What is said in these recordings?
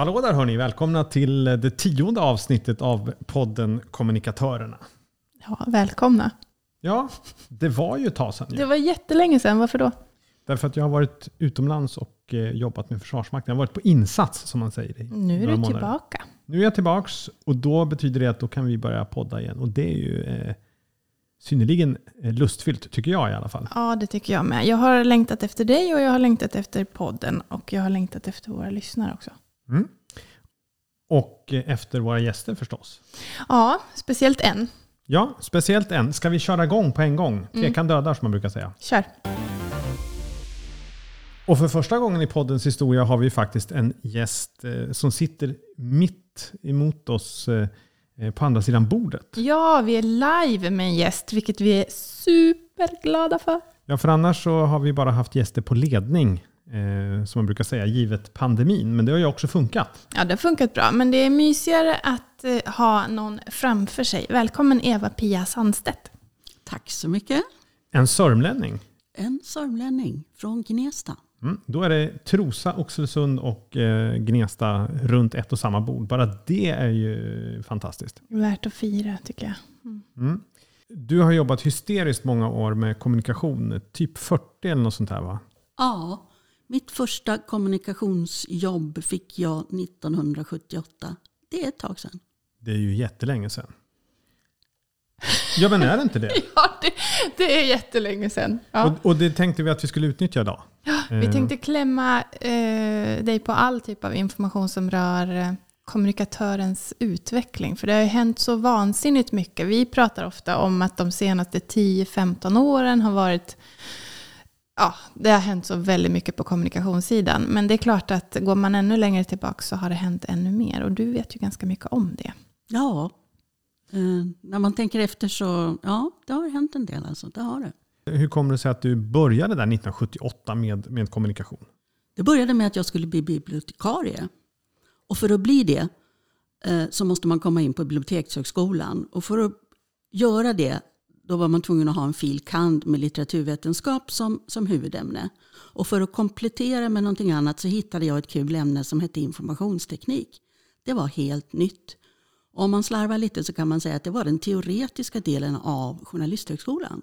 Hallå där hörni, välkomna till det tionde avsnittet av podden Kommunikatörerna. Ja, välkomna. Ja, det var ju ett tag sedan. ju. Det var jättelänge sedan, varför då? Därför att jag har varit utomlands och eh, jobbat med Försvarsmakten. Jag har varit på insats som man säger. I Nu är du månader. tillbaka. Nu är jag tillbaks och då betyder det att då kan vi börja podda igen. Och det är ju eh, synnerligen eh, lustfyllt, tycker jag i alla fall. Ja, det tycker jag med. Jag har längtat efter dig och jag har längtat efter podden och jag har längtat efter våra lyssnare också. Mm. Och efter våra gäster förstås. Ja, speciellt en. Ja, speciellt en. Ska vi köra igång på en gång? Tvekan dödar som man brukar säga. Kör. Och för första gången i poddens historia har vi faktiskt en gäst eh, som sitter mitt emot oss eh, eh, på andra sidan bordet. Ja, vi är live med en gäst, vilket vi är superglada för. Ja, för annars så har vi bara haft gäster på ledning, eh, som man brukar säga, givet pandemin. Men det har ju också funkat. Ja, det har funkat bra, men det är mysigare att eh, ha någon framför sig. Välkommen Eva-Pia Sandstedt. Tack så mycket. En sörmlänning. En sörmlänning från Gnesta. Mm. Då är det Trosa, Oxelösund och eh, Gnesta runt ett och samma bord. Bara det är ju fantastiskt. Värt att fira, tycker jag. Mm. Du har jobbat hysteriskt många år med kommunikation, typ 40 eller något sånt här va? Ja, mitt första kommunikationsjobb fick jag 1978. Det är ett tag sedan. Det är ju jättelänge sedan. Ja men är det inte det? Ja, det, det är jättelänge sedan. Ja. Och, och det tänkte vi att vi skulle utnyttja idag. Vi Eh, tänkte klämma eh, dig på all typ av information som rör eh, kommunikatörens utveckling. För det har ju hänt så vansinnigt mycket. Vi pratar ofta om att de senaste 10-15 åren har varit Ja, det har hänt så väldigt mycket på kommunikationssidan. Men det är klart att går man ännu längre tillbaka så har det hänt ännu mer. Och du vet ju ganska mycket om det. Ja, eh, när man tänker efter så ja, det har hänt en del. Alltså. Det har det. Hur kommer det sig att du började där 1978 med, med kommunikation? Det började med att jag skulle bli bibliotekarie. Och för att bli det eh, så måste man komma in på Bibliotekshögskolan. Och för att göra det då var man tvungen att ha en fil. kand. med litteraturvetenskap som, som huvudämne. Och för att komplettera med någonting annat så hittade jag ett kul ämne som hette informationsteknik. Det var helt nytt. Och om man slarvar lite så kan man säga att det var den teoretiska delen av Journalisthögskolan.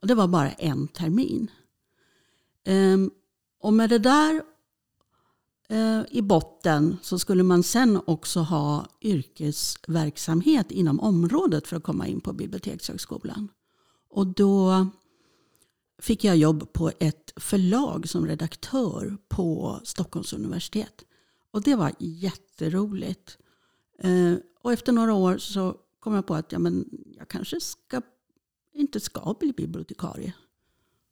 Och det var bara en termin. Ehm, och med det där Eh, i botten så skulle man sen också ha yrkesverksamhet inom området för att komma in på Bibliotekshögskolan. Och då fick jag jobb på ett förlag som redaktör på Stockholms universitet. Och det var jätteroligt. Eh, och efter några år så kom jag på att ja, men jag kanske ska, inte ska bli bibliotekarie.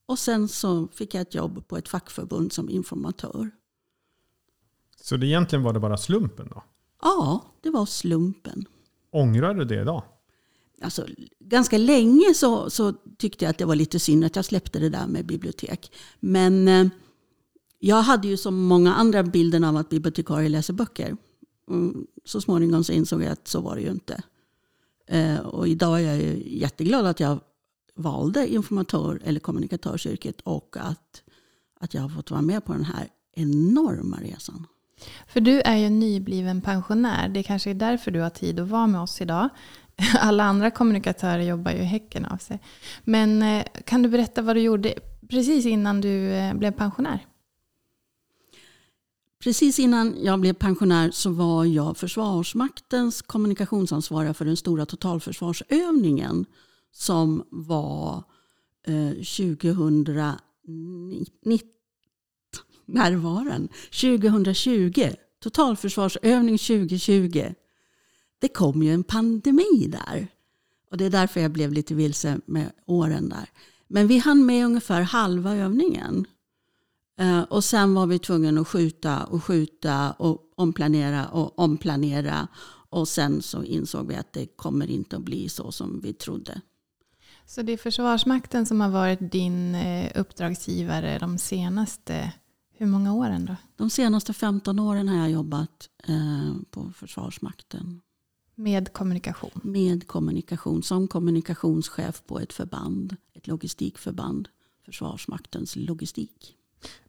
Och sen så fick jag ett jobb på ett fackförbund som informatör. Så det egentligen var det bara slumpen då? Ja, det var slumpen. Ångrar du det idag? Alltså, ganska länge så, så tyckte jag att det var lite synd att jag släppte det där med bibliotek. Men eh, jag hade ju som många andra bilden av att bibliotekarier läser böcker. Mm, så småningom så insåg jag att så var det ju inte. Eh, och idag är jag jätteglad att jag valde informatör eller kommunikatörsyrket och att, att jag har fått vara med på den här enorma resan. För du är ju nybliven pensionär. Det kanske är därför du har tid att vara med oss idag. Alla andra kommunikatörer jobbar ju häcken av sig. Men eh, kan du berätta vad du gjorde precis innan du eh, blev pensionär? Precis innan jag blev pensionär så var jag Försvarsmaktens kommunikationsansvariga för den stora totalförsvarsövningen som var eh, 2019. När var den? 2020. Totalförsvarsövning 2020. Det kom ju en pandemi där. Och det är därför jag blev lite vilse med åren där. Men vi hann med ungefär halva övningen. Eh, och sen var vi tvungna att skjuta och skjuta och omplanera och omplanera. Och sen så insåg vi att det kommer inte att bli så som vi trodde. Så det är Försvarsmakten som har varit din eh, uppdragsgivare de senaste, hur många åren då? De senaste 15 åren har jag jobbat eh, på Försvarsmakten Med kommunikation. med kommunikation som kommunikationschef på ett förband, ett logistikförband, Försvarsmaktens logistik.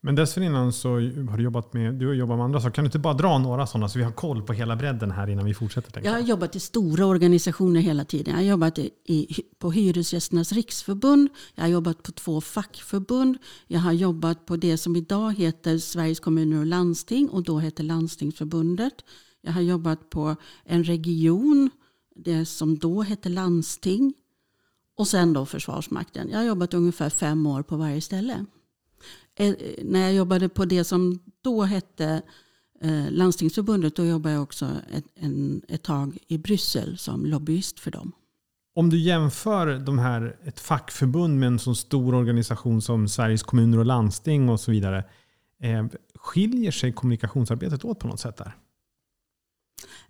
Men dessförinnan så har du jobbat med, du har jobbat med andra saker. Kan du inte bara dra några sådana så vi har koll på hela bredden här innan vi fortsätter? Jag har jobbat i stora organisationer hela tiden. Jag har jobbat i, i, på Hyresgästernas riksförbund. Jag har jobbat på två fackförbund. Jag har jobbat på det som idag heter Sveriges kommuner och landsting och då heter Landstingsförbundet. Jag har jobbat på en region, det som då hette landsting. Och sen då Försvarsmakten. Jag har jobbat ungefär fem år på varje ställe. Eh, när jag jobbade på det som då hette eh, Landstingsförbundet, då jobbade jag också ett, en, ett tag i Bryssel som lobbyist för dem. Om du jämför de här, ett fackförbund med en så stor organisation som Sveriges kommuner och landsting och så vidare. Eh, skiljer sig kommunikationsarbetet åt på något sätt där?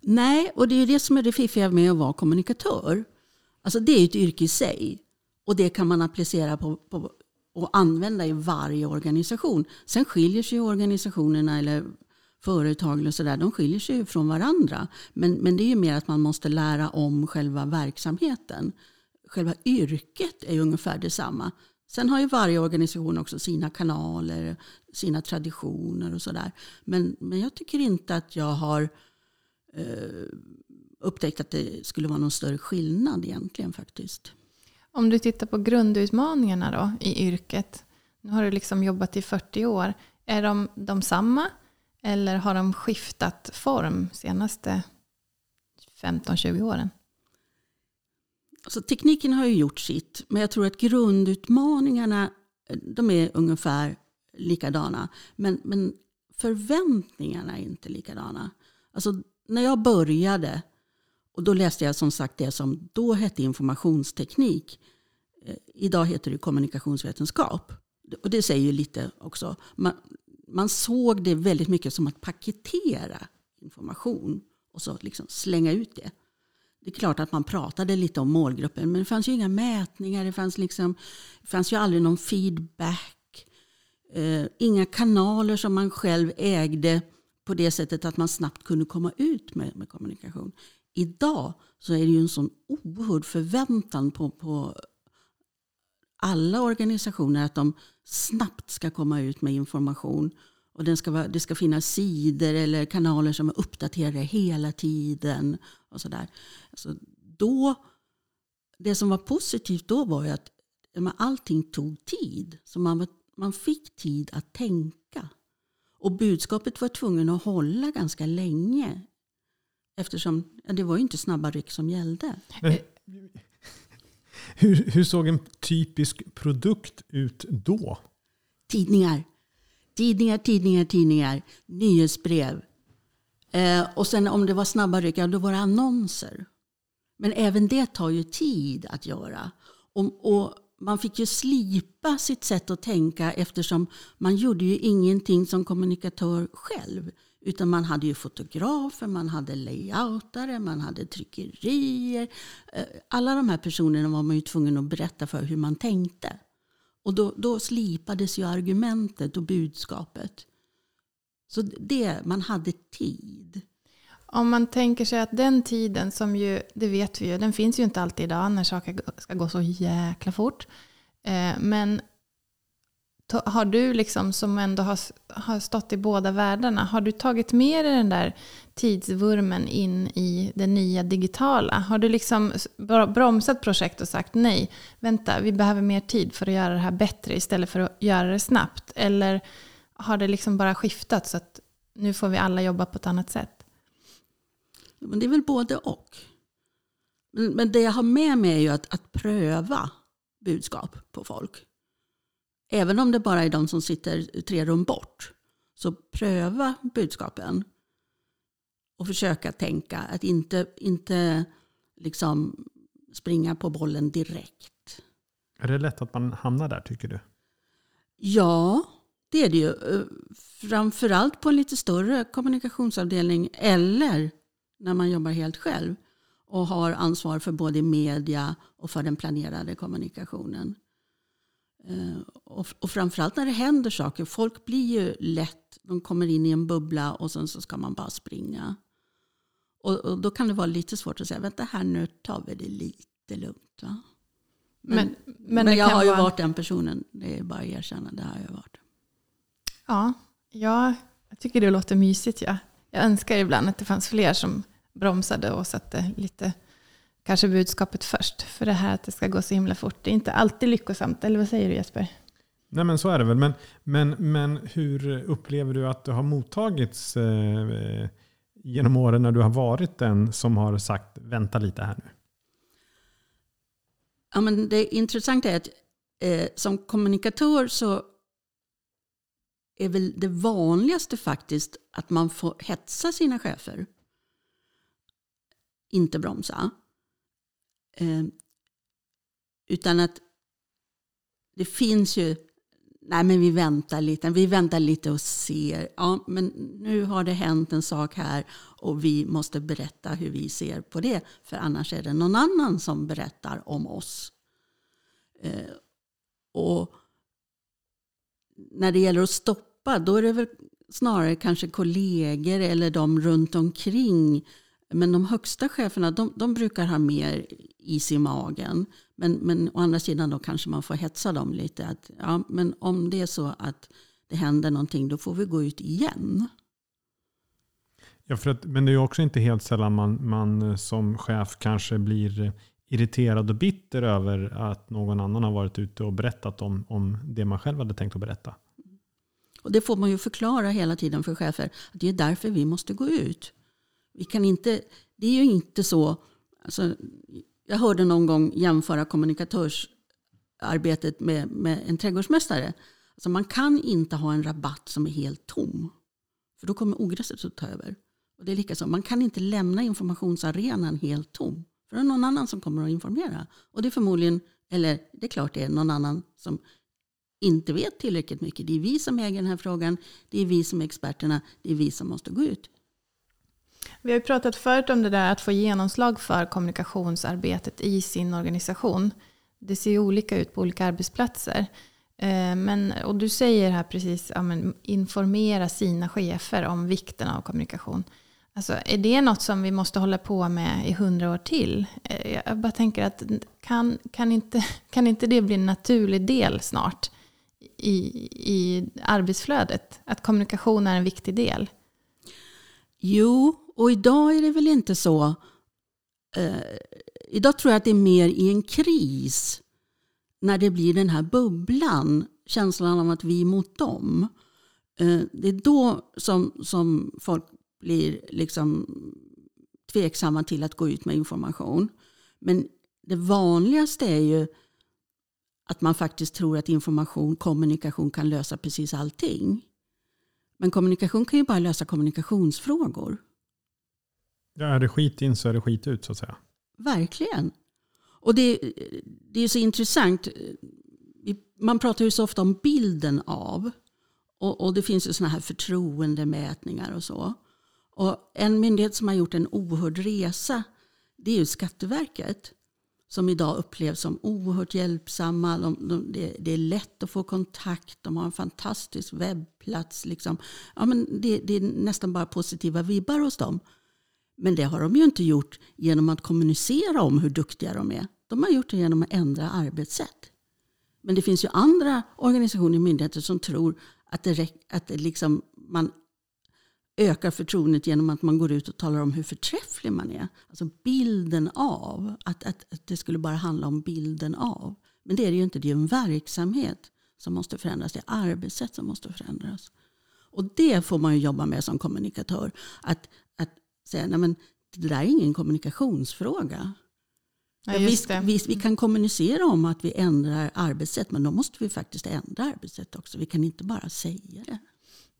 Nej, och det är det som är det fiffiga med att vara kommunikatör. Alltså det är ett yrke i sig. Och det kan man applicera på, på och använda i varje organisation. Sen skiljer sig organisationerna eller företag och så där, de skiljer sig från varandra. Men, men det är ju mer att man måste lära om själva verksamheten. Själva yrket är ungefär detsamma. Sen har ju varje organisation också sina kanaler, sina traditioner och sådär. Men, men jag tycker inte att jag har eh, upptäckt att det skulle vara någon större skillnad egentligen faktiskt. Om du tittar på grundutmaningarna då i yrket. Nu har du liksom jobbat i 40 år. Är de, de samma? Eller har de skiftat form senaste 15-20 åren? Alltså, tekniken har ju gjort sitt. Men jag tror att grundutmaningarna de är ungefär likadana. Men, men förväntningarna är inte likadana. Alltså, när jag började och då läste jag som sagt det som då hette informationsteknik. Eh, idag heter det kommunikationsvetenskap. Och det säger ju lite också. Man, man såg det väldigt mycket som att paketera information och så liksom slänga ut det. Det är klart att man pratade lite om målgruppen men det fanns ju inga mätningar. Det fanns, liksom, det fanns ju aldrig någon feedback. Eh, inga kanaler som man själv ägde på det sättet att man snabbt kunde komma ut med, med kommunikation idag så är det ju en sån oerhörd förväntan på, på alla organisationer att de snabbt ska komma ut med information. Och den ska vara, det ska finnas sidor eller kanaler som är uppdaterade hela tiden. och så där. Alltså då, Det som var positivt då var ju att allting tog tid. Så man, man fick tid att tänka. Och budskapet var tvungen att hålla ganska länge Eftersom det var ju inte snabba ryck som gällde. Hur, hur såg en typisk produkt ut då? Tidningar. Tidningar, tidningar, tidningar. Nyhetsbrev. Eh, och sen om det var snabba ryck, då var det annonser. Men även det tar ju tid att göra. Och, och, man fick ju slipa sitt sätt att tänka eftersom man gjorde ju ingenting som kommunikatör själv. Utan man hade ju fotografer, man hade layoutare, man hade tryckerier. Eh, alla de här personerna var man ju tvungen att berätta för hur man tänkte. Och då, då slipades ju argumentet och budskapet. Så det, man hade tid. Om man tänker sig att den tiden som ju, det vet vi ju, den finns ju inte alltid idag när saker ska gå så jäkla fort. Eh, men har du liksom som ändå har, har stått i båda världarna, har du tagit med dig den där tidsvurmen in i det nya digitala? Har du liksom bromsat projekt och sagt nej, vänta, vi behöver mer tid för att göra det här bättre istället för att göra det snabbt? Eller har det liksom bara skiftat så att nu får vi alla jobba på ett annat sätt? Men det är väl både och. Men det jag har med mig är ju att, att pröva budskap på folk. Även om det bara är de som sitter tre rum bort. Så pröva budskapen. Och försöka tänka. Att inte, inte liksom springa på bollen direkt. Är det lätt att man hamnar där tycker du? Ja, det är det ju. Framförallt på en lite större kommunikationsavdelning eller när man jobbar helt själv och har ansvar för både media och för den planerade kommunikationen. Eh, och, och framförallt när det händer saker. Folk blir ju lätt, de kommer in i en bubbla och sen så ska man bara springa. Och, och då kan det vara lite svårt att säga, vänta här nu tar vi det lite lugnt. Va? Men, men, men, men jag har ju vara... varit den personen, det är bara att erkänna, det har jag varit. Ja, ja jag tycker det låter mysigt. Ja. Jag önskar ibland att det fanns fler som bromsade och satte lite kanske budskapet först. För det här att det ska gå så himla fort, det är inte alltid lyckosamt. Eller vad säger du Jesper? Nej men så är det väl. Men, men, men hur upplever du att det har mottagits eh, genom åren när du har varit den som har sagt vänta lite här nu? Ja, men det intressanta är att eh, som kommunikatör så är väl det vanligaste faktiskt att man får hetsa sina chefer. Inte bromsa. Eh, utan att det finns ju, nej men vi väntar lite, vi väntar lite och ser. Ja, men nu har det hänt en sak här och vi måste berätta hur vi ser på det. För annars är det någon annan som berättar om oss. Eh, och när det gäller att stoppa, då är det väl snarare kanske kollegor eller de runt omkring. Men de högsta cheferna, de, de brukar ha mer is i magen. Men, men å andra sidan då kanske man får hetsa dem lite. Att, ja, men om det är så att det händer någonting, då får vi gå ut igen. Ja, för att, men det är också inte helt sällan man, man som chef kanske blir irriterad och bitter över att någon annan har varit ute och berättat om, om det man själv hade tänkt att berätta. Och det får man ju förklara hela tiden för chefer. Att det är därför vi måste gå ut. Vi kan inte, det är ju inte så. Alltså, jag hörde någon gång jämföra kommunikatörsarbetet med, med en trädgårdsmästare. Alltså man kan inte ha en rabatt som är helt tom. För då kommer ogräset att ta över. Och det är lika så. Man kan inte lämna informationsarenan helt tom. För det är någon annan som kommer att informera. Och det är förmodligen, eller det är klart det är någon annan som inte vet tillräckligt mycket. Det är vi som äger den här frågan. Det är vi som är experterna. Det är vi som måste gå ut. Vi har ju pratat förut om det där att få genomslag för kommunikationsarbetet i sin organisation. Det ser ju olika ut på olika arbetsplatser. Eh, men, och du säger här precis, ja, men informera sina chefer om vikten av kommunikation. Alltså, är det något som vi måste hålla på med i hundra år till? Eh, jag bara tänker att kan, kan, inte, kan inte det bli en naturlig del snart i, i arbetsflödet? Att kommunikation är en viktig del? Jo, och idag är det väl inte så. Eh, idag tror jag att det är mer i en kris. När det blir den här bubblan. Känslan av att vi är mot dem. Eh, det är då som, som folk blir liksom tveksamma till att gå ut med information. Men det vanligaste är ju att man faktiskt tror att information, kommunikation kan lösa precis allting. Men kommunikation kan ju bara lösa kommunikationsfrågor. Ja, är det skit in så är det skit ut så att säga. Verkligen. Och det, det är så intressant. Man pratar ju så ofta om bilden av. Och, och det finns ju sådana här förtroendemätningar och så. Och en myndighet som har gjort en oerhörd resa det är ju Skatteverket. Som idag upplevs som oerhört hjälpsamma. De, de, det, det, är lätt att få kontakt. De har en fantastisk webbplats. Liksom. Ja, men det, det är nästan bara positiva vibbar hos dem. Men det har de ju inte gjort genom att kommunicera om hur duktiga de är. De har gjort det genom att ändra arbetssätt. Men det finns ju andra organisationer och myndigheter som tror att, det, att det liksom, man ökar förtroendet genom att man går ut och talar om hur förträfflig man är. Alltså bilden av. Att, att, att det skulle bara handla om bilden av. Men det är det ju inte. Det är en verksamhet som måste förändras. Det är arbetssätt som måste förändras. Och det får man ju jobba med som kommunikatör. Att, att säga, nej men det där är ingen kommunikationsfråga. Ja, visst, visst, vi kan kommunicera om att vi ändrar arbetssätt. Men då måste vi faktiskt ändra arbetssätt också. Vi kan inte bara säga det.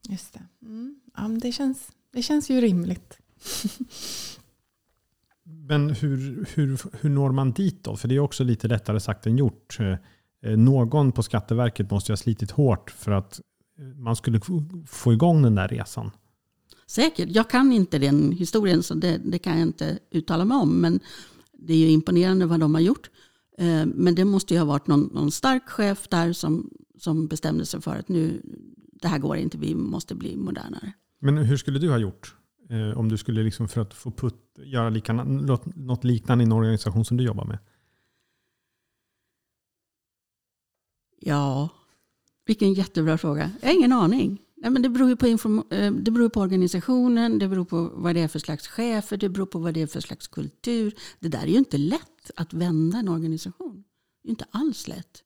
Just det. Mm. Ja, det, känns, det känns ju rimligt. Men hur, hur, hur når man dit då? För det är också lite lättare sagt än gjort. Eh, någon på Skatteverket måste ju ha slitit hårt för att eh, man skulle få igång den där resan. Säkert. Jag kan inte den historien så det, det kan jag inte uttala mig om. Men det är ju imponerande vad de har gjort. Eh, men det måste ju ha varit någon, någon stark chef där som, som bestämde sig för att nu, det här går inte, vi måste bli modernare. Men hur skulle du ha gjort? Eh, om du skulle liksom för att få putt, göra lika, något liknande i en organisation som du jobbar med? Ja, vilken jättebra fråga. Jag har ingen aning. Nej, men det, beror ju på eh, det beror på organisationen, det beror på vad det är för slags chefer, det beror på vad det är för slags kultur. Det där är ju inte lätt att vända en organisation. Det är inte alls lätt.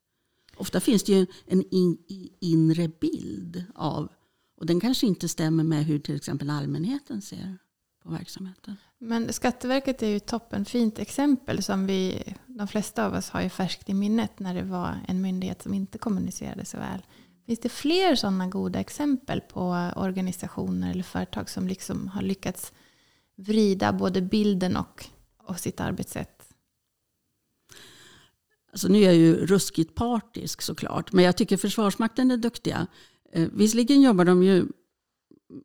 Ofta finns det ju en in, inre bild av, och den kanske inte stämmer med hur till exempel allmänheten ser på verksamheten. Men Skatteverket är ju ett toppenfint exempel som vi, de flesta av oss har ju färskt i minnet när det var en myndighet som inte kommunicerade så väl. Finns det fler sådana goda exempel på organisationer eller företag som liksom har lyckats vrida både bilden och, och sitt arbetssätt? Alltså nu är jag ju ruskigt partisk såklart, men jag tycker Försvarsmakten är duktiga. Eh, visserligen jobbar de ju,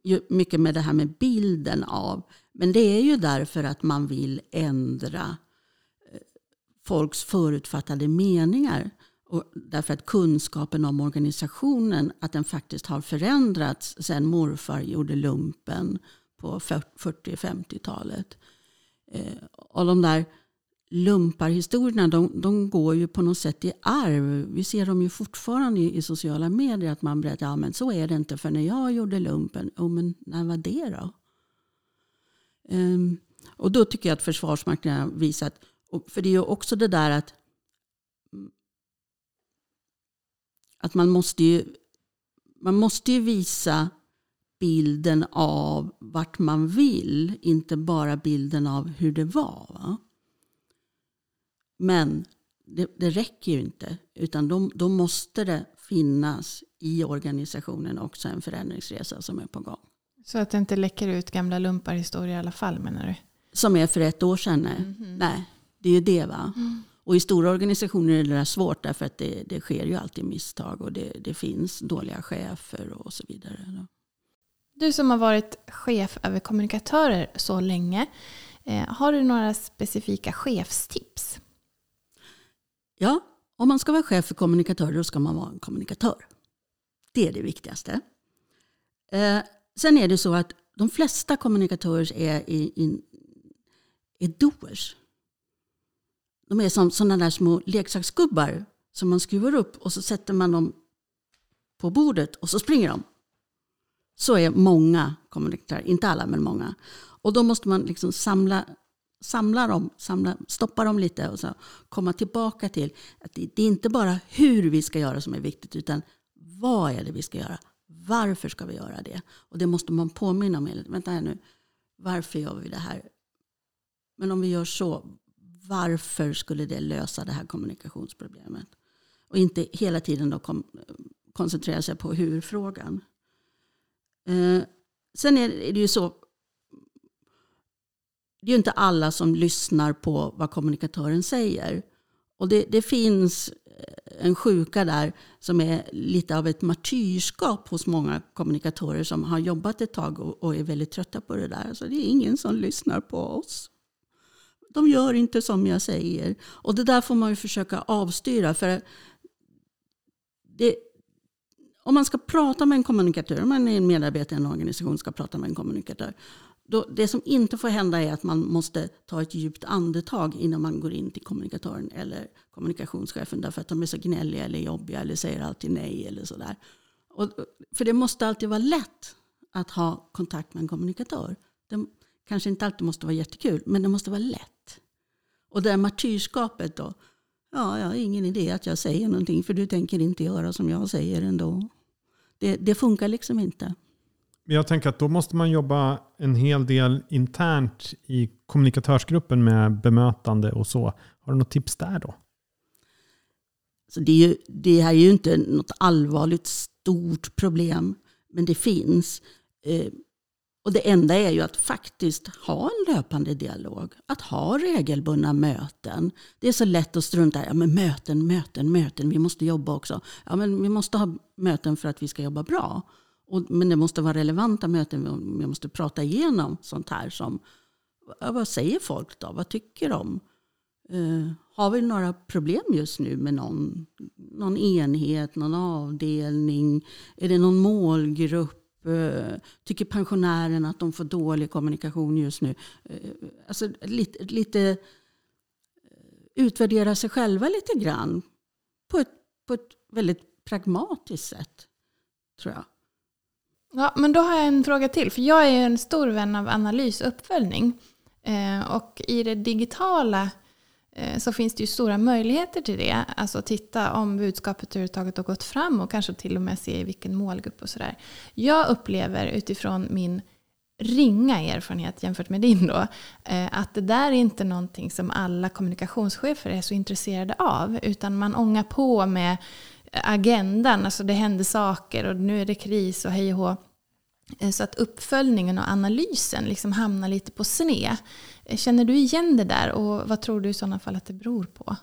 ju mycket med det här med bilden av, men det är ju därför att man vill ändra eh, folks förutfattade meningar. Och därför att kunskapen om organisationen att den faktiskt har förändrats sedan morfar gjorde lumpen på 40-50-talet. Eh, och de där lumparhistorierna de, de går ju på något sätt i arv. Vi ser dem ju fortfarande i, i sociala medier att man berättar ja, men så är det inte för när jag gjorde lumpen. Oh, men när var det då? Um, och då tycker jag att Försvarsmakten har visat, för det är ju också det där att mm, att man måste ju, man måste ju visa bilden av vart man vill, inte bara bilden av hur det var. Va? Men det, det, räcker ju inte, utan då, då måste det finnas i organisationen också en förändringsresa som är på gång. Så att det inte läcker ut gamla lumparhistorier i alla fall menar du? Som är för ett år sedan? Nej, mm -hmm. nej det är ju det va. Mm. Och i stora organisationer är det där svårt därför att det, det sker ju alltid misstag och det, det finns dåliga chefer och så vidare. Du som har varit chef över kommunikatörer så länge, eh, har du några specifika chefstips? Ja, om man ska vara chef för kommunikatörer då ska man vara en kommunikatör. Det är det viktigaste. Eh, sen är det så att de flesta kommunikatörer är, i, i, är doers. De är som sådana där små leksaksgubbar som man skruvar upp och så sätter man dem på bordet och så springer de. Så är många kommunikatörer, inte alla men många. Och då måste man liksom samla, samla dem, samla, stoppa dem lite och så komma tillbaka till att det, det är inte bara hur vi ska göra som är viktigt utan vad är det vi ska göra? Varför ska vi göra det? Och det måste man påminna om. Vänta här nu, varför gör vi det här? Men om vi gör så, varför skulle det lösa det här kommunikationsproblemet? Och inte hela tiden då kom, koncentrera sig på hur-frågan. Eh, sen är, är det ju så, det är ju inte alla som lyssnar på vad kommunikatören säger. Och det, det, finns eh, en sjuka där som är lite av ett martyrskap hos många kommunikatörer som har jobbat ett tag och, och är väldigt trötta på det där. Så det är ingen som lyssnar på oss de gör inte som jag säger. Och det där får man ju försöka avstyra. För det, om man ska prata med en kommunikatör, om man är en medarbetare i en organisation ska prata med en kommunikatör. Då, det som inte får hända är att man måste ta ett djupt andetag innan man går in till kommunikatören eller kommunikationschefen därför att de är så gnälliga eller jobbiga eller säger alltid nej eller sådär. Och, för det måste alltid vara lätt att ha kontakt med en kommunikatör. Det kanske inte alltid måste vara jättekul, men det måste vara lätt. Och det där martyrskapet då. Ja, jag har ingen idé att jag säger någonting för du tänker inte göra som jag säger ändå. Det, det funkar liksom inte. Jag tänker att då måste man jobba en hel del internt i kommunikatörsgruppen med bemötande och så. Har du något tips där då? Så det, är ju, det här är ju inte något allvarligt stort problem, men det finns. Eh, och det enda är ju att faktiskt ha en löpande dialog. Att ha regelbundna möten. Det är så lätt att strunta i ja, men möten, möten, möten. Vi måste jobba också. Ja, men vi måste ha möten för att vi ska jobba bra. Och, men det måste vara relevanta möten. Jag måste prata igenom sånt här som vad säger folk då? Vad tycker de? Uh, har vi några problem just nu med någon, någon enhet, någon avdelning? Är det någon målgrupp? Eh, tycker pensionärerna att de får dålig kommunikation just nu? Eh, alltså lite, lite eh, utvärdera sig själva lite grann på ett, på ett väldigt pragmatiskt sätt, tror jag. Ja, men då har jag en fråga till. För jag är en stor vän av analys och uppföljning. Eh, och i det digitala eh, så finns det ju stora möjligheter till det. Alltså titta om budskapet överhuvudtaget har gått fram och kanske till och med se i vilken målgrupp och sådär. Jag upplever utifrån min ringa erfarenhet jämfört med din då, eh, att det där är inte någonting som alla kommunikationschefer är så intresserade av. Utan man ångar på med agendan, alltså det händer saker och nu är det kris och hej och hå. Eh, så att uppföljningen och analysen liksom hamnar lite på sned. Eh, känner du igen det där och vad tror du i sådana fall att det beror på?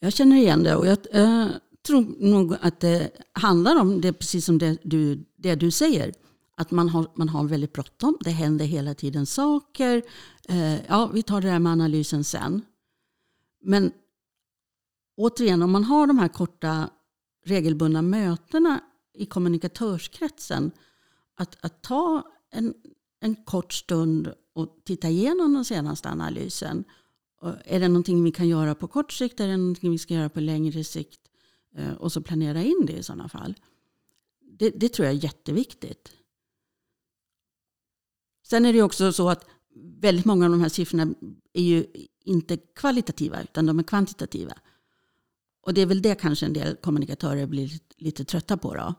Jag känner igen det och jag äh, tror nog att det handlar om det precis som det du, det du säger. Att man har, man har väldigt bråttom, det händer hela tiden saker. Eh, ja, vi tar det där med analysen sen. Men återigen, om man har de här korta regelbundna mötena i kommunikatörskretsen, att, att ta en, en kort stund och titta igenom den senaste analysen. Eh, är det någonting vi kan göra på kort sikt? Är det någonting vi ska göra på längre sikt? Eh, och så planera in det i sådana fall. Det, det tror jag är jätteviktigt. Sen är det också så att väldigt många av de här siffrorna är ju inte kvalitativa utan de är kvantitativa. Och det är väl det kanske en del kommunikatörer blir lite trötta på. Då.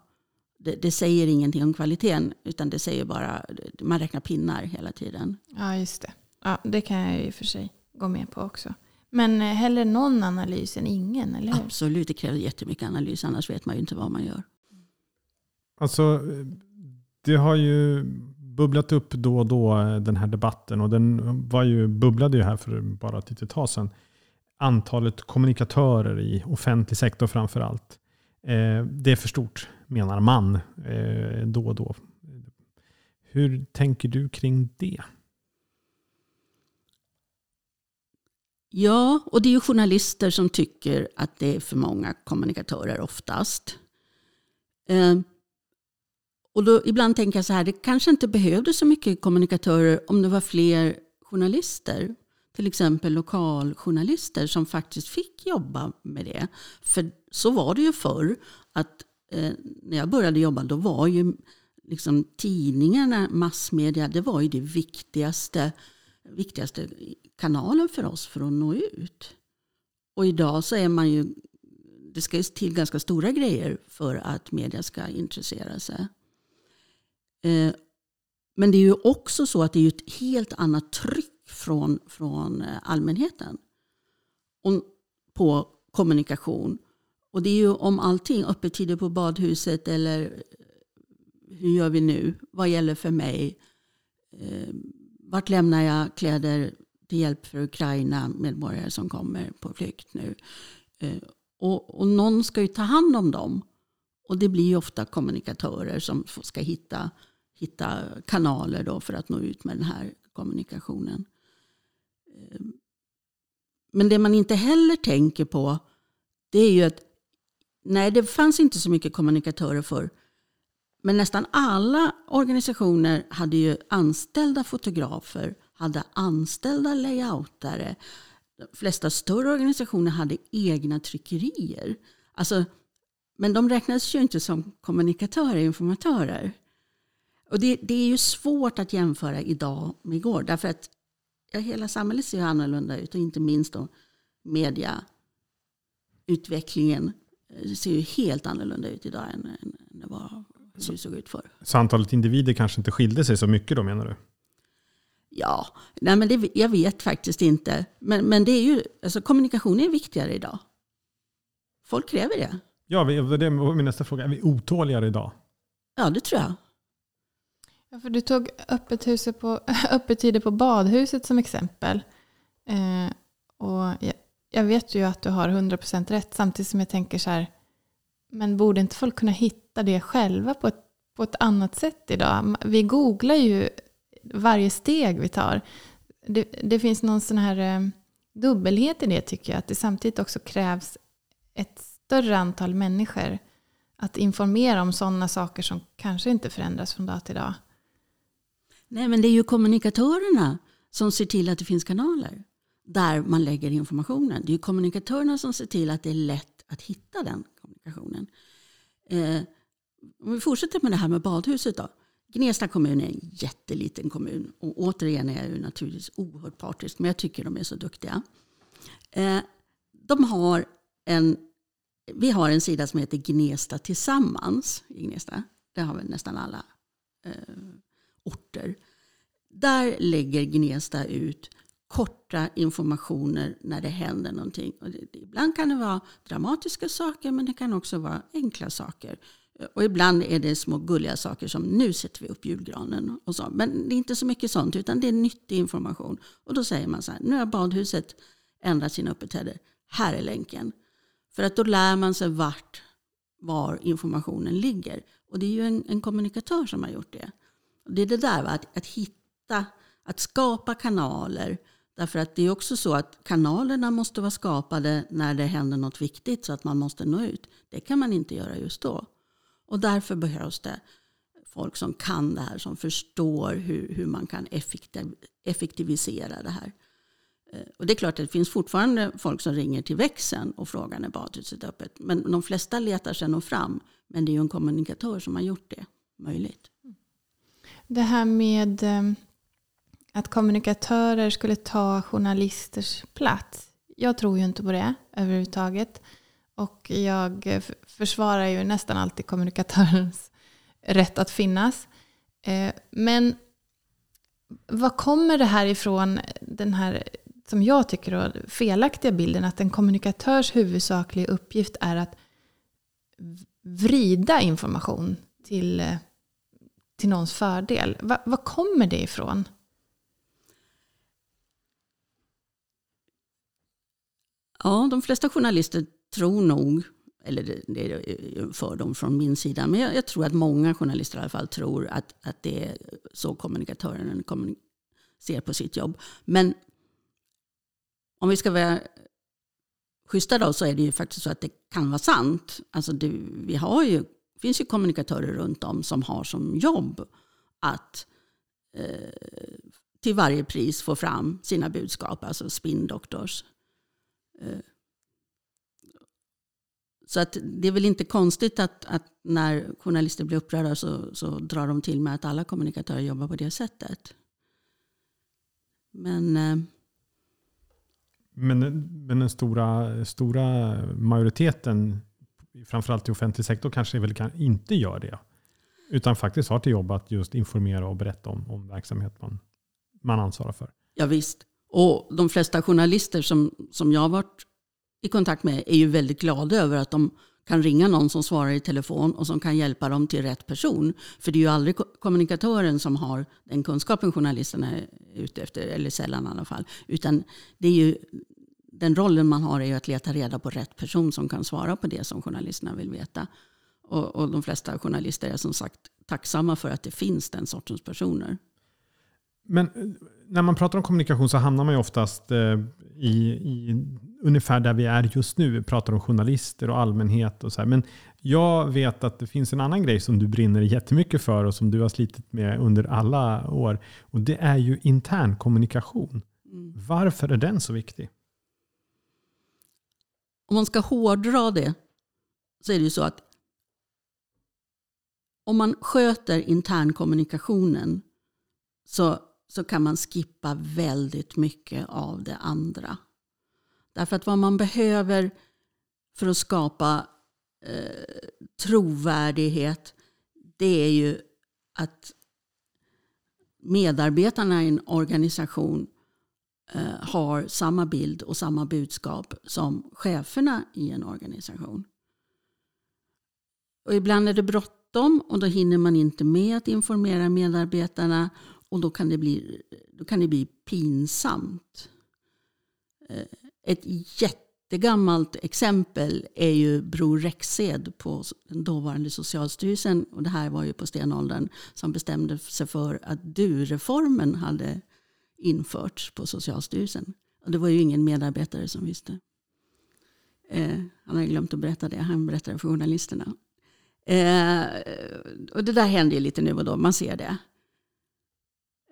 Det, det, säger ingenting om kvaliteten utan det säger bara, man räknar pinnar hela tiden. Ja, just det. Ja, det kan jag i och för sig gå med på också. Men eh, hellre någon analys än ingen, eller hur? Absolut, det kräver jättemycket analys, annars vet man ju inte vad man gör. Alltså, det har ju bubblat upp då och då eh, den här debatten och den var ju, bubblade ju här för bara ett litet tag sedan. Antalet kommunikatörer i offentlig sektor framför allt. Eh, det är för stort menar man eh, då och då. Hur tänker du kring det? Ja, och det är ju journalister som tycker att det är för många kommunikatörer oftast. Eh, och då ibland tänker jag så här, det kanske inte behövdes så mycket kommunikatörer om det var fler journalister. Till exempel lokaljournalister som faktiskt fick jobba med det. För så var det ju förr. Att eh, när jag började jobba då var ju liksom tidningarna, massmedia, det var ju det viktigaste, viktigaste kanalen för oss för att nå ut. Och idag så är man ju, det ska till ganska stora grejer för att media ska intressera sig. Eh, men det är ju också så att det är ett helt annat tryck från, från eh, allmänheten allmänheten på kommunikation. Och det är ju om allting, öppettider på badhuset eller eh, hur gör vi nu? Vad gäller för mig? Eh, vart lämnar jag kläder till hjälp för Ukraina medborgare som kommer på flykt nu? Och, och någon ska ju ta hand om dem. Och det blir ju ofta kommunikatörer som ska hitta hitta kanaler då för att nå ut med den här kommunikationen. Men det man inte heller tänker på det är ju att nej, det fanns inte så mycket kommunikatörer förr. Men nästan alla organisationer hade ju anställda fotografer, hade anställda layoutare. De flesta större organisationer hade egna tryckerier. Alltså, men de räknades ju inte som kommunikatörer, informatörer. Och det, det, är ju svårt att jämföra idag med igår. Därför att ja, hela samhället ser annorlunda ut. Och inte minst då mediautvecklingen eh, ser ju helt annorlunda ut idag än, än det var det såg ut förr. Så antalet individer kanske inte skilde sig så mycket då menar du? Ja, nej men det, jag vet faktiskt inte. Men, men det är ju, alltså kommunikation är viktigare idag. Folk kräver det. Ja, det var min nästa fråga. Är vi otåligare idag? Ja, det tror jag. Ja, för du tog öppet på, öppettider på badhuset som exempel. Eh, och jag, jag, vet ju att du har 100% rätt samtidigt som jag tänker så här, men borde inte folk kunna hitta det själva på ett, på ett annat sätt idag? Vi googlar ju varje steg vi tar. Det, det finns någon sån här eh, dubbelhet i det tycker jag, att det samtidigt också krävs ett större antal människor att informera om sådana saker som kanske inte förändras från dag till dag. Nej, men det är ju kommunikatörerna som ser till att det finns kanaler där man lägger informationen. Det är ju kommunikatörerna som ser till att det är lätt att hitta den kommunikationen. Eh, om vi fortsätter med det här med badhuset då. Gnesta kommun är en jätteliten kommun. Och återigen är jag ju naturligtvis oerhört partisk, men jag tycker de är så duktiga. Eh, de har en, vi har en sida som heter Gnesta Tillsammans i Gnesta. Det har väl nästan alla eh, orter. Där lägger Gnesta ut korta informationer när det händer någonting. Och det, ibland kan det vara dramatiska saker men det kan också vara enkla saker. Och ibland är det små gulliga saker som nu sätter vi upp julgranen. Och så. Men det är inte så mycket sånt utan det är nyttig information. Och då säger man så här, nu har badhuset ändrat sina öppettider. Här är länken. För att då lär man sig vart, var informationen ligger. Och det är ju en, en kommunikatör som har gjort det. Det är det där, va? Att, att hitta, att skapa kanaler. Därför att det är också så att kanalerna måste vara skapade när det händer något viktigt så att man måste nå ut. Det kan man inte göra just då. Och därför behövs det folk som kan det här, som förstår hur, hur man kan effektivisera det här. Eh, och det är klart att det finns fortfarande folk som ringer till växeln och frågar när badhuset är öppet. Men de flesta letar sig nog fram. Men det är ju en kommunikatör som har gjort det möjligt. Det här med eh, att kommunikatörer skulle ta journalisters plats. Jag tror ju inte på det överhuvudtaget. Och jag eh, försvarar ju nästan alltid kommunikatörens rätt att finnas. Eh, men vad kommer det här ifrån, den här, som jag tycker, då, felaktiga bilden att en kommunikatörs huvudsakliga uppgift är att vrida information till, till någons fördel. Va, vad kommer det ifrån? Ja, de flesta journalister tror nog, eller det är fördom från min sida, men jag, jag, tror att många journalister i alla fall tror att, att det är så kommunikatören ser på sitt jobb. Men om vi ska vara schyssta då så är det ju faktiskt så att det kan vara sant. Alltså det, vi har ju, det finns ju kommunikatörer runt om som har som jobb att eh, till varje pris få fram sina budskap, alltså spin doctors. Eh, så att det är väl inte konstigt att, att när journalister blir upprörda så, så, drar de till med att alla kommunikatörer jobbar på det sättet. Men, eh, men, men den stora, stora majoriteten, framförallt i offentlig sektor, kanske väl kan, inte gör det. Utan faktiskt har till jobb att just informera och berätta om, om verksamhet man, man ansvarar för. Ja, visst. Och de flesta journalister som, som jag har varit i kontakt med är ju väldigt glada över att de kan ringa någon som svarar i telefon och som kan hjälpa dem till rätt person. För det är ju aldrig kommunikatören som har den kunskapen journalisterna är ute efter, eller sällan i alla fall. Utan det är ju, den rollen man har är ju att leta reda på rätt person som kan svara på det som journalisterna vill veta. Och, och de flesta journalister är som sagt tacksamma för att det finns den sortens personer. Men eh, när man pratar om kommunikation så hamnar man ju oftast eh, i, i ungefär där vi är just nu. Vi pratar om journalister och allmänhet och så här. Men jag vet att det finns en annan grej som du brinner jättemycket för och som du har slitit med under alla år. Och det är ju intern kommunikation. Mm. Varför är den så viktig? Om man ska hårdra det så är det ju så att om man sköter internkommunikationen så, så kan man skippa väldigt mycket av det andra. Därför att vad man behöver för att skapa eh, trovärdighet det är ju att medarbetarna i en organisation Eh, har samma bild och samma budskap som cheferna i en organisation. Och ibland är det bråttom och då hinner man inte med att informera medarbetarna och då kan det bli, då kan det bli pinsamt. Eh, ett jättegammalt exempel är ju Bror Rexed på den dåvarande Socialstyrelsen. Och det här var ju på stenåldern som bestämde sig för att du-reformen hade införts på Socialstyrelsen. Och det var ju ingen medarbetare som visste. Eh, han hade glömt att berätta det. Han berättade för journalisterna. Eh, och det där händer ju lite nu och då. Man ser det.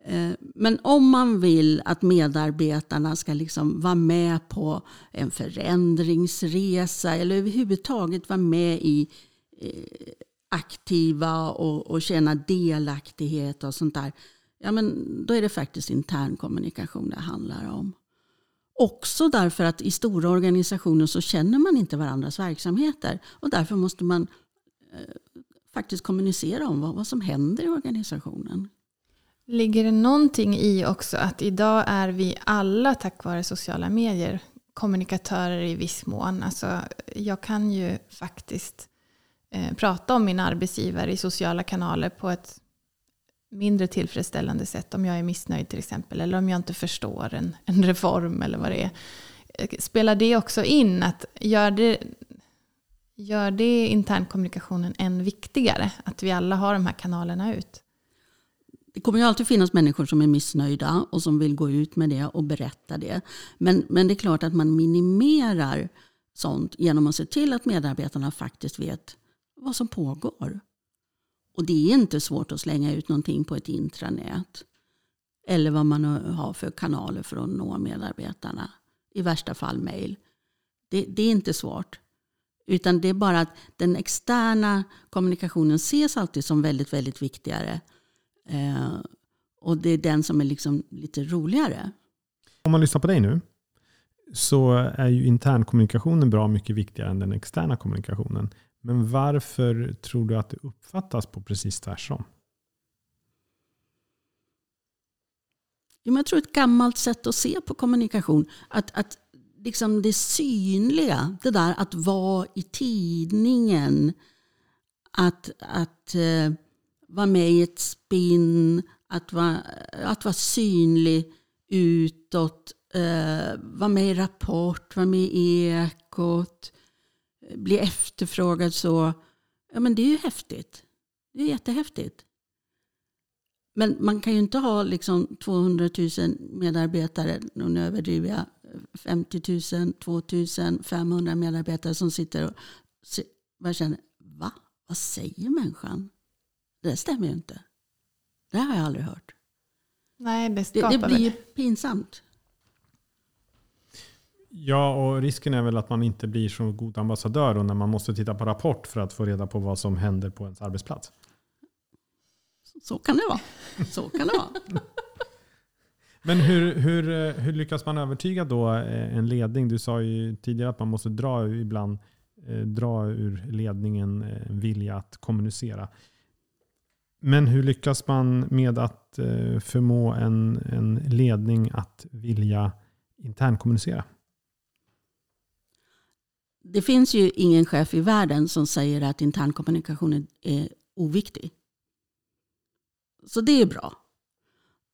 Eh, men om man vill att medarbetarna ska liksom vara med på en förändringsresa eller överhuvudtaget vara med i eh, aktiva och, och känna delaktighet och sånt där. Ja, men då är det faktiskt intern kommunikation det handlar om. Också därför att i stora organisationer så känner man inte varandras verksamheter. Och därför måste man eh, faktiskt kommunicera om vad, vad som händer i organisationen. Ligger det någonting i också att idag är vi alla tack vare sociala medier kommunikatörer i viss mån. Alltså, jag kan ju faktiskt eh, prata om min arbetsgivare i sociala kanaler på ett mindre tillfredsställande sätt om jag är missnöjd till exempel. Eller om jag inte förstår en, en reform eller vad det är. Spelar det också in? att Gör det, gör det internkommunikationen än viktigare? Att vi alla har de här kanalerna ut? Det kommer ju alltid finnas människor som är missnöjda och som vill gå ut med det och berätta det. Men, men det är klart att man minimerar sånt genom att se till att medarbetarna faktiskt vet vad som pågår. Och det är inte svårt att slänga ut någonting på ett intranät. Eller vad man har för kanaler för att nå medarbetarna. I värsta fall mejl. Det, det, är inte svårt. Utan det är bara att den externa kommunikationen ses alltid som väldigt, väldigt viktigare. Eh, och det är den som är liksom lite roligare. Om man lyssnar på dig nu så är ju internkommunikationen bra mycket viktigare än den externa kommunikationen. Men varför tror du att det uppfattas på precis tvärsom? Jag tror ett gammalt sätt att se på kommunikation. Att, att liksom det synliga, det där att vara i tidningen. Att, att uh, vara med i ett spinn. Att vara, att vara synlig utåt. Uh, vara med i Rapport, vara med i Ekot bli efterfrågad så, ja men det är ju häftigt. Det är jättehäftigt. Men man kan ju inte ha liksom 200 000 medarbetare, nu överdriver jag, 50 000, 2 500 medarbetare som sitter och bara känner, va? Vad säger människan? Det stämmer ju inte. Det har jag aldrig hört. Nej, det, det, det blir pinsamt. Ja, och risken är väl att man inte blir så god ambassadör och när man måste titta på rapport för att få reda på vad som händer på ens arbetsplats. Så kan det vara. Så kan det vara. Men hur, hur, hur lyckas man övertyga då eh, en ledning? Du sa ju tidigare att man måste dra ibland eh, dra ur ledningen en eh, vilja att kommunicera. Men hur lyckas man med att förmå en, en ledning att vilja internkommunicera? Det finns ju ingen chef i världen som säger att internkommunikation är oviktig. Så det är bra.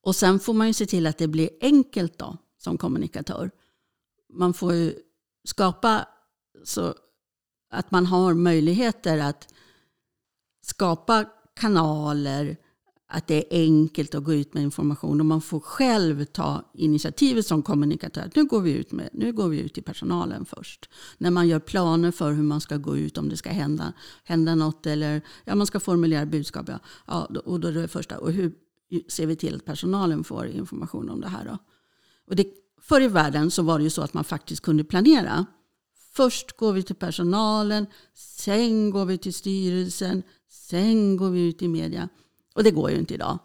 Och sen får man ju se till att det blir enkelt då som kommunikatör. Man får ju skapa så att man har möjligheter att skapa kanaler att det är enkelt att gå ut med information och man får själv ta initiativet som kommunikatör. Nu går vi ut, med, nu går vi ut till personalen först. När man gör planer för hur man ska gå ut, om det ska hända, hända något eller ja, man ska formulera budskap. Ja, ja, och då är det första. Och hur ser vi till att personalen får information om det här? Då? Och det, förr i världen så var det ju så att man faktiskt kunde planera. Först går vi till personalen, sen går vi till styrelsen, sen går vi ut i media. Och det går ju inte idag.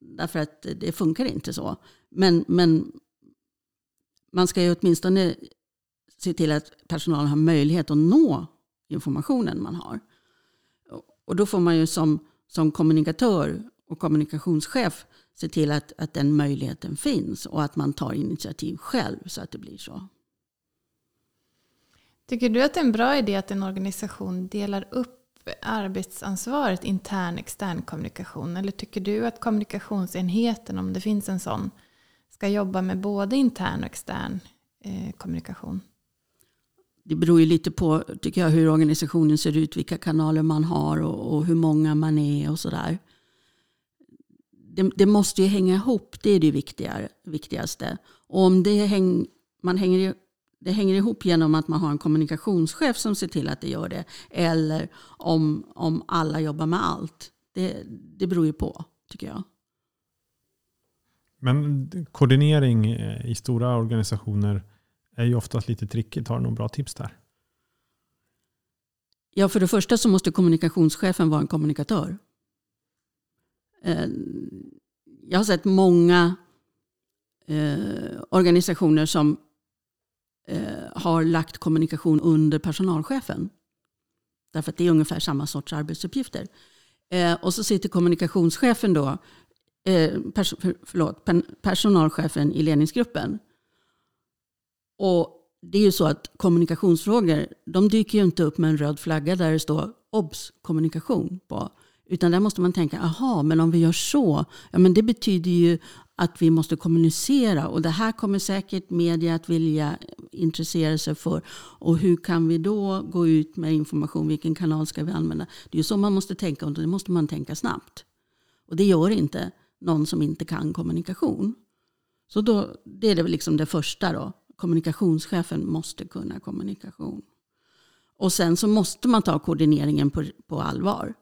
Därför att det funkar inte så. Men, men man ska ju åtminstone se till att personalen har möjlighet att nå informationen man har. Och då får man ju som, som kommunikatör och kommunikationschef se till att, att den möjligheten finns och att man tar initiativ själv så att det blir så. Tycker du att det är en bra idé att en organisation delar upp arbetsansvaret intern extern kommunikation? Eller tycker du att kommunikationsenheten, om det finns en sån, ska jobba med både intern och extern eh, kommunikation? Det beror ju lite på tycker jag, hur organisationen ser ut, vilka kanaler man har och, och hur många man är och sådär. Det, det, måste ju hänga ihop, det är det viktigaste. Och om det häng, man hänger det hänger ihop genom att man har en kommunikationschef som ser till att det gör det. Eller om, om alla jobbar med allt. Det, det beror ju på, tycker jag. Men koordinering i stora organisationer är ju oftast lite trickigt. Har du några bra tips där? Ja, för det första så måste kommunikationschefen vara en kommunikatör. Eh, jag har sett många eh, organisationer som eh, har lagt kommunikation under personalchefen. Därför att det är ungefär samma sorts arbetsuppgifter. Eh, och så sitter kommunikationschefen då, eh, pers förlåt, personalchefen i ledningsgruppen. Och det är ju så att kommunikationsfrågor, de dyker ju inte upp med en röd flagga där det står obs kommunikation på. Utan där måste man tänka, aha, men om vi gör så, ja men det betyder ju att vi måste kommunicera och det här kommer säkert media att vilja intressera sig för. Och hur kan vi då gå ut med information? Vilken kanal ska vi använda? Det är ju så man måste tänka och det måste man tänka snabbt. Och det gör inte någon som inte kan kommunikation. Så då, det är det liksom det första då. Kommunikationschefen måste kunna kommunikation. Och sen så måste man ta koordineringen på, på allvar.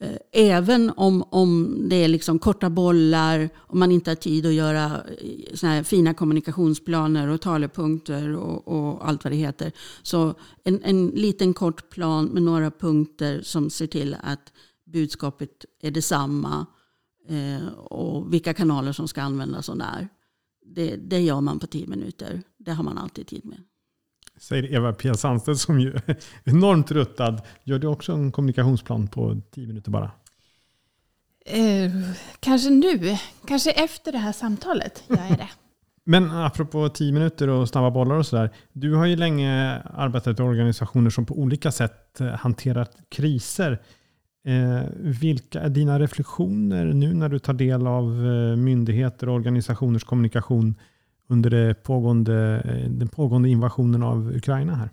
Eh, även om, om det är liksom korta bollar och man inte har tid att göra eh, såna här fina kommunikationsplaner och talepunkter och, och allt vad det heter. Så en, en liten kort plan med några punkter som ser till att budskapet är detsamma eh, och vilka kanaler som ska användas och när. Det, det gör man på tio minuter. Det har man alltid tid med. Säger Eva-Pia Sandstedt som ju är enormt ruttad. Gör du också en kommunikationsplan på tio minuter bara? Eh, kanske nu, kanske efter det här samtalet gör jag det. Men apropå tio minuter och snabba bollar och sådär. Du har ju länge arbetat i organisationer som på olika sätt hanterat kriser. Eh, vilka är dina reflektioner nu när du tar del av eh, myndigheter och organisationers kommunikation under det pågående, den pågående invasionen av Ukraina här?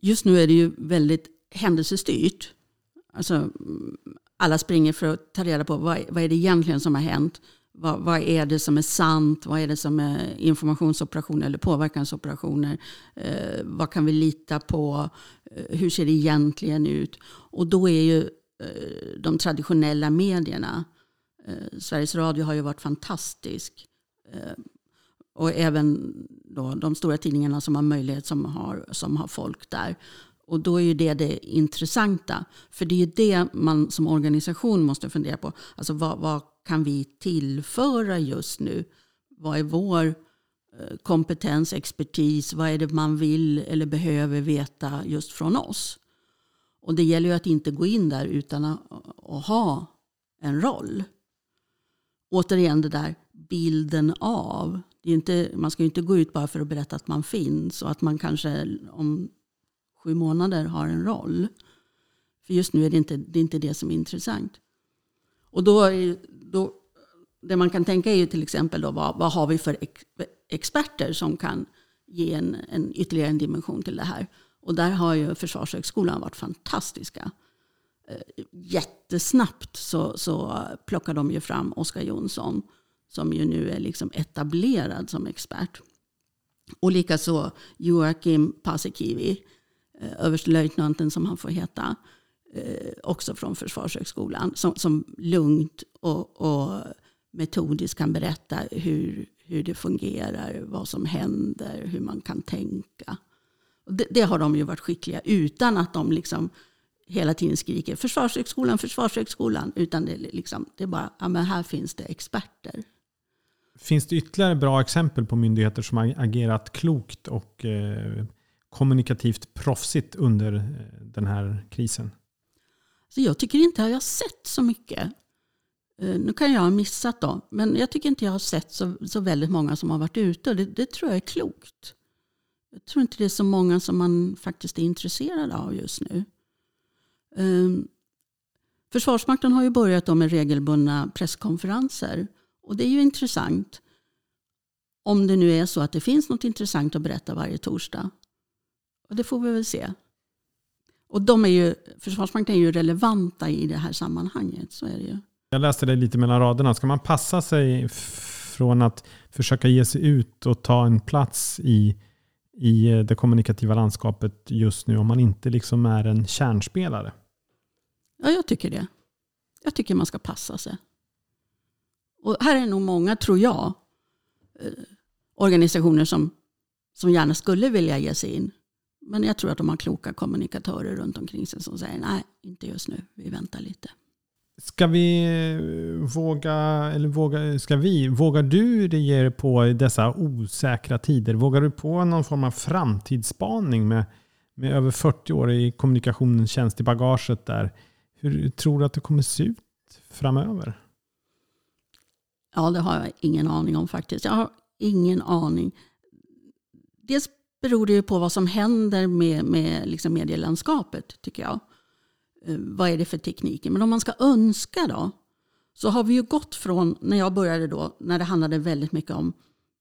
Just nu är det ju väldigt händelsestyrt. Alltså, alla springer för att ta reda på vad, vad är det egentligen som har hänt. Vad, vad, är det som är sant? Vad är det som är informationsoperationer eller påverkansoperationer? Eh, vad kan vi lita på? Eh, hur ser det egentligen ut? Och då är ju eh, de traditionella medierna, eh, Sveriges Radio har ju varit fantastisk. Eh, och även då de stora tidningarna som har möjlighet, som har, som har folk där. Och då är ju det det intressanta. För det är ju det man som organisation måste fundera på. Alltså vad, vad kan vi tillföra just nu? Vad är vår eh, kompetens, expertis? Vad är det man vill eller behöver veta just från oss? Och det gäller ju att inte gå in där utan att, att ha en roll. Återigen det där bilden av. Det är inte, man ska ju inte gå ut bara för att berätta att man finns och att man kanske om sju månader har en roll. För just nu är det inte det, är inte det som är intressant. Och då, är, då, det man kan tänka är ju till exempel då, vad, vad har vi för ex, experter som kan ge en, en ytterligare en dimension till det här. Och där har ju Försvarshögskolan varit fantastiska. Eh, jättesnabbt så, så plockar de ju fram Oskar Jonsson som ju nu är liksom etablerad som expert. Och likaså Joakim Paasikivi, eh, överstelöjtnanten som han får heta, eh, också från Försvarshögskolan, som, som lugnt och, och metodiskt kan berätta hur, hur det fungerar, vad som händer, hur man kan tänka. Det, det, har de ju varit skickliga utan att de liksom hela tiden skriker Försvarshögskolan, Försvarshögskolan. Utan det, liksom, det är bara, ja men här finns det experter. Finns det ytterligare bra exempel på myndigheter som har agerat klokt och eh, kommunikativt proffsigt under eh, den här krisen? Så jag tycker inte att jag har sett så mycket. Eh, nu kan jag ha missat dem, men jag tycker inte jag har sett så, så väldigt många som har varit ute. Det, det tror jag är klokt. Jag tror inte det är så många som man faktiskt är intresserad av just nu. Um, Försvarsmakten har ju börjat med regelbundna presskonferenser. Och det är ju intressant. Om det nu är så att det finns något intressant att berätta varje torsdag. Och det får vi väl se. Och de är ju, Försvarsmakten är ju relevanta i det här sammanhanget. Så är det ju. Jag läste det lite mellan raderna. Ska man passa sig från att försöka ge sig ut och ta en plats i, i det kommunikativa landskapet just nu om man inte liksom är en kärnspelare? Ja, jag tycker det. Jag tycker man ska passa sig. Och här är nog många, tror jag, eh, organisationer som, som gärna skulle vilja ge sig in. Men jag tror att de har kloka kommunikatörer runt omkring sig som säger nej, inte just nu, vi väntar lite. Ska vi våga, eller våga, ska vi, vågar du ge dig på dessa osäkra tider? Vågar du på någon form av framtidsspaning med, med över 40 år i kommunikationens tjänst i bagaget där? Hur tror du att det kommer se ut framöver? Ja, det har jag ingen aning om faktiskt. Jag har ingen aning. Dels beror det ju på vad som händer med, med liksom medielandskapet, tycker jag. Eh, vad är det för tekniker? Men om man ska önska då, så har vi ju gått från, när jag började då, när det handlade väldigt mycket om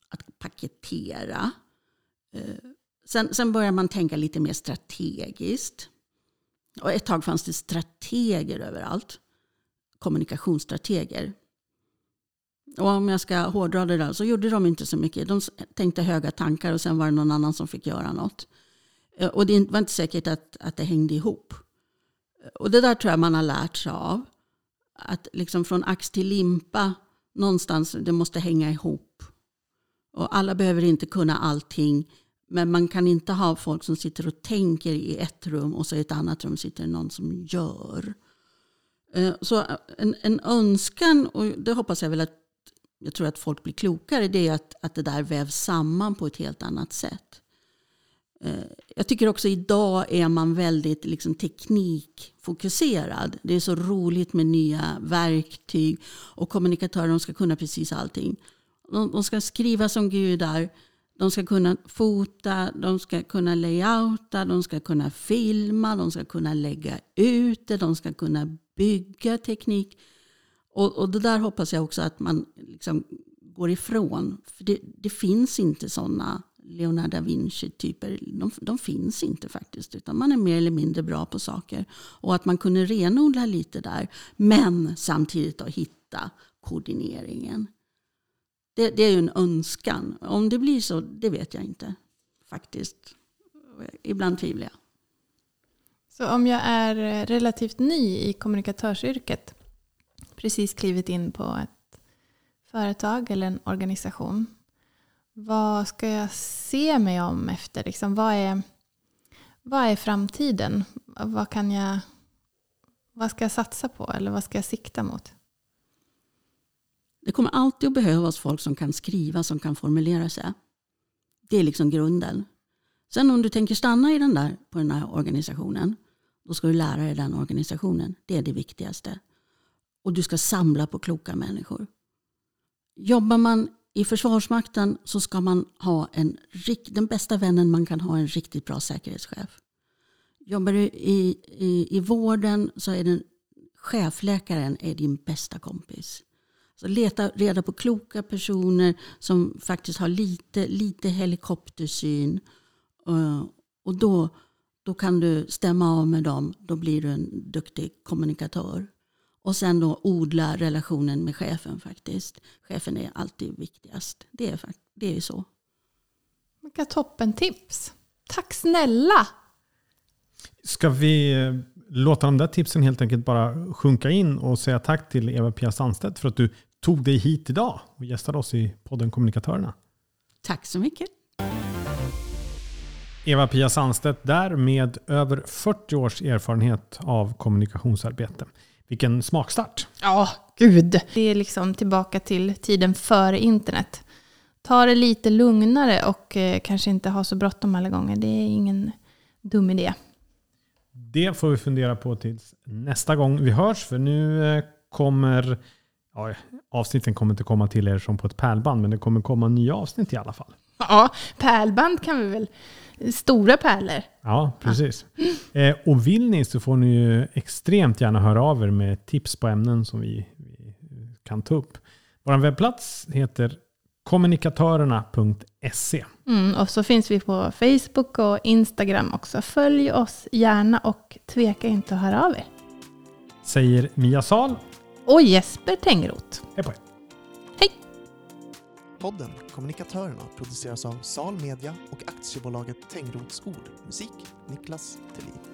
att paketera. Eh, sen, sen börjar man tänka lite mer strategiskt. Och ett tag fanns det strateger överallt. Kommunikationsstrateger. Och om jag ska hårdra det där så gjorde de inte så mycket. De tänkte höga tankar och sen var det någon annan som fick göra något. Eh, och det var inte säkert att, att det hängde ihop. Eh, och det där tror jag man har lärt sig av. Att liksom från ax till limpa, någonstans, det måste hänga ihop. Och alla behöver inte kunna allting. Men man kan inte ha folk som sitter och tänker i ett rum och så i ett annat rum sitter någon som gör. Eh, så en, en önskan, och det hoppas jag väl att jag tror att folk blir klokare, det är att, att det där vävs samman på ett helt annat sätt. Eh, jag tycker också idag är man väldigt liksom teknikfokuserad. Det är så roligt med nya verktyg och kommunikatörer ska kunna precis allting. De, ska skriva som gudar, de ska kunna fota, de ska kunna layouta, de ska kunna filma, de ska kunna lägga ut det, de ska kunna bygga teknik. Och, och det där hoppas jag också att man liksom går ifrån. För det, det finns inte sådana Leonardo da Vinci-typer, de, de, finns inte faktiskt. Utan man är mer eller mindre bra på saker. Och att man kunde renodla lite där. Men samtidigt då hitta koordineringen. Det, det är ju en önskan. Om det blir så, det vet jag inte. Faktiskt. Ibland tvivlar jag. Så om jag är eh, relativt ny i kommunikatörsyrket, precis klivit in på ett företag eller en organisation. Vad ska jag se mig om efter? Liksom, vad, är, vad är framtiden? Vad, kan jag, vad ska jag satsa på eller vad ska jag sikta mot? Det kommer alltid att behövas folk som kan skriva, som kan formulera sig. Det är liksom grunden. Sen om du tänker stanna i den där, på den här organisationen, då ska du lära dig den organisationen. Det är det viktigaste. Och du ska samla på kloka människor. Jobbar man i Försvarsmakten så ska man ha en, den bästa vännen man kan ha en riktigt bra säkerhetschef. Jobbar du i, i, i vården så är den, chefläkaren är din bästa kompis. Så leta reda på kloka personer som faktiskt har lite, lite helikoptersyn. Eh, och då, då kan du stämma av med dem. Då blir du en duktig kommunikatör. Och sen då odla relationen med chefen faktiskt. Chefen är alltid viktigast. Det är, det är så. Vilka toppentips. Tack snälla! Ska vi eh, låta de där tipsen helt enkelt bara sjunka in och säga tack till Eva-Pia Sandstedt för att du tog dig hit idag och gästade oss i podden Kommunikatörerna. Tack så mycket. Eva-Pia Sandstedt där med över 40 års erfarenhet av kommunikationsarbete. Vilken smakstart! Ja, gud. Det är liksom tillbaka till tiden före internet. Ta det lite lugnare och eh, kanske inte ha så bråttom alla gånger. Det är ingen dum idé. Det får vi fundera på tills nästa gång vi hörs. För nu eh, kommer, ja, avsnitten kommer inte komma till er som på ett pärlband, men det kommer komma nya avsnitt i alla fall. Ja, pärlband kan vi väl stora pärlor. Ja, precis. Ja. Eh, och vill ni så får ni ju extremt gärna höra av er med tips på ämnen som vi, vi kan ta upp. Vår webbplats heter kommunikatörerna.se. Mm, och så finns vi på Facebook och Instagram också. Följ oss gärna och tveka inte att höra av er. Säger Mia Sal. Och Jesper Tengroth. Hej på er. Podden Kommunikatörerna produceras av Sal Media och aktiebolaget Tengroths Ord. Musik Niklas Thelin.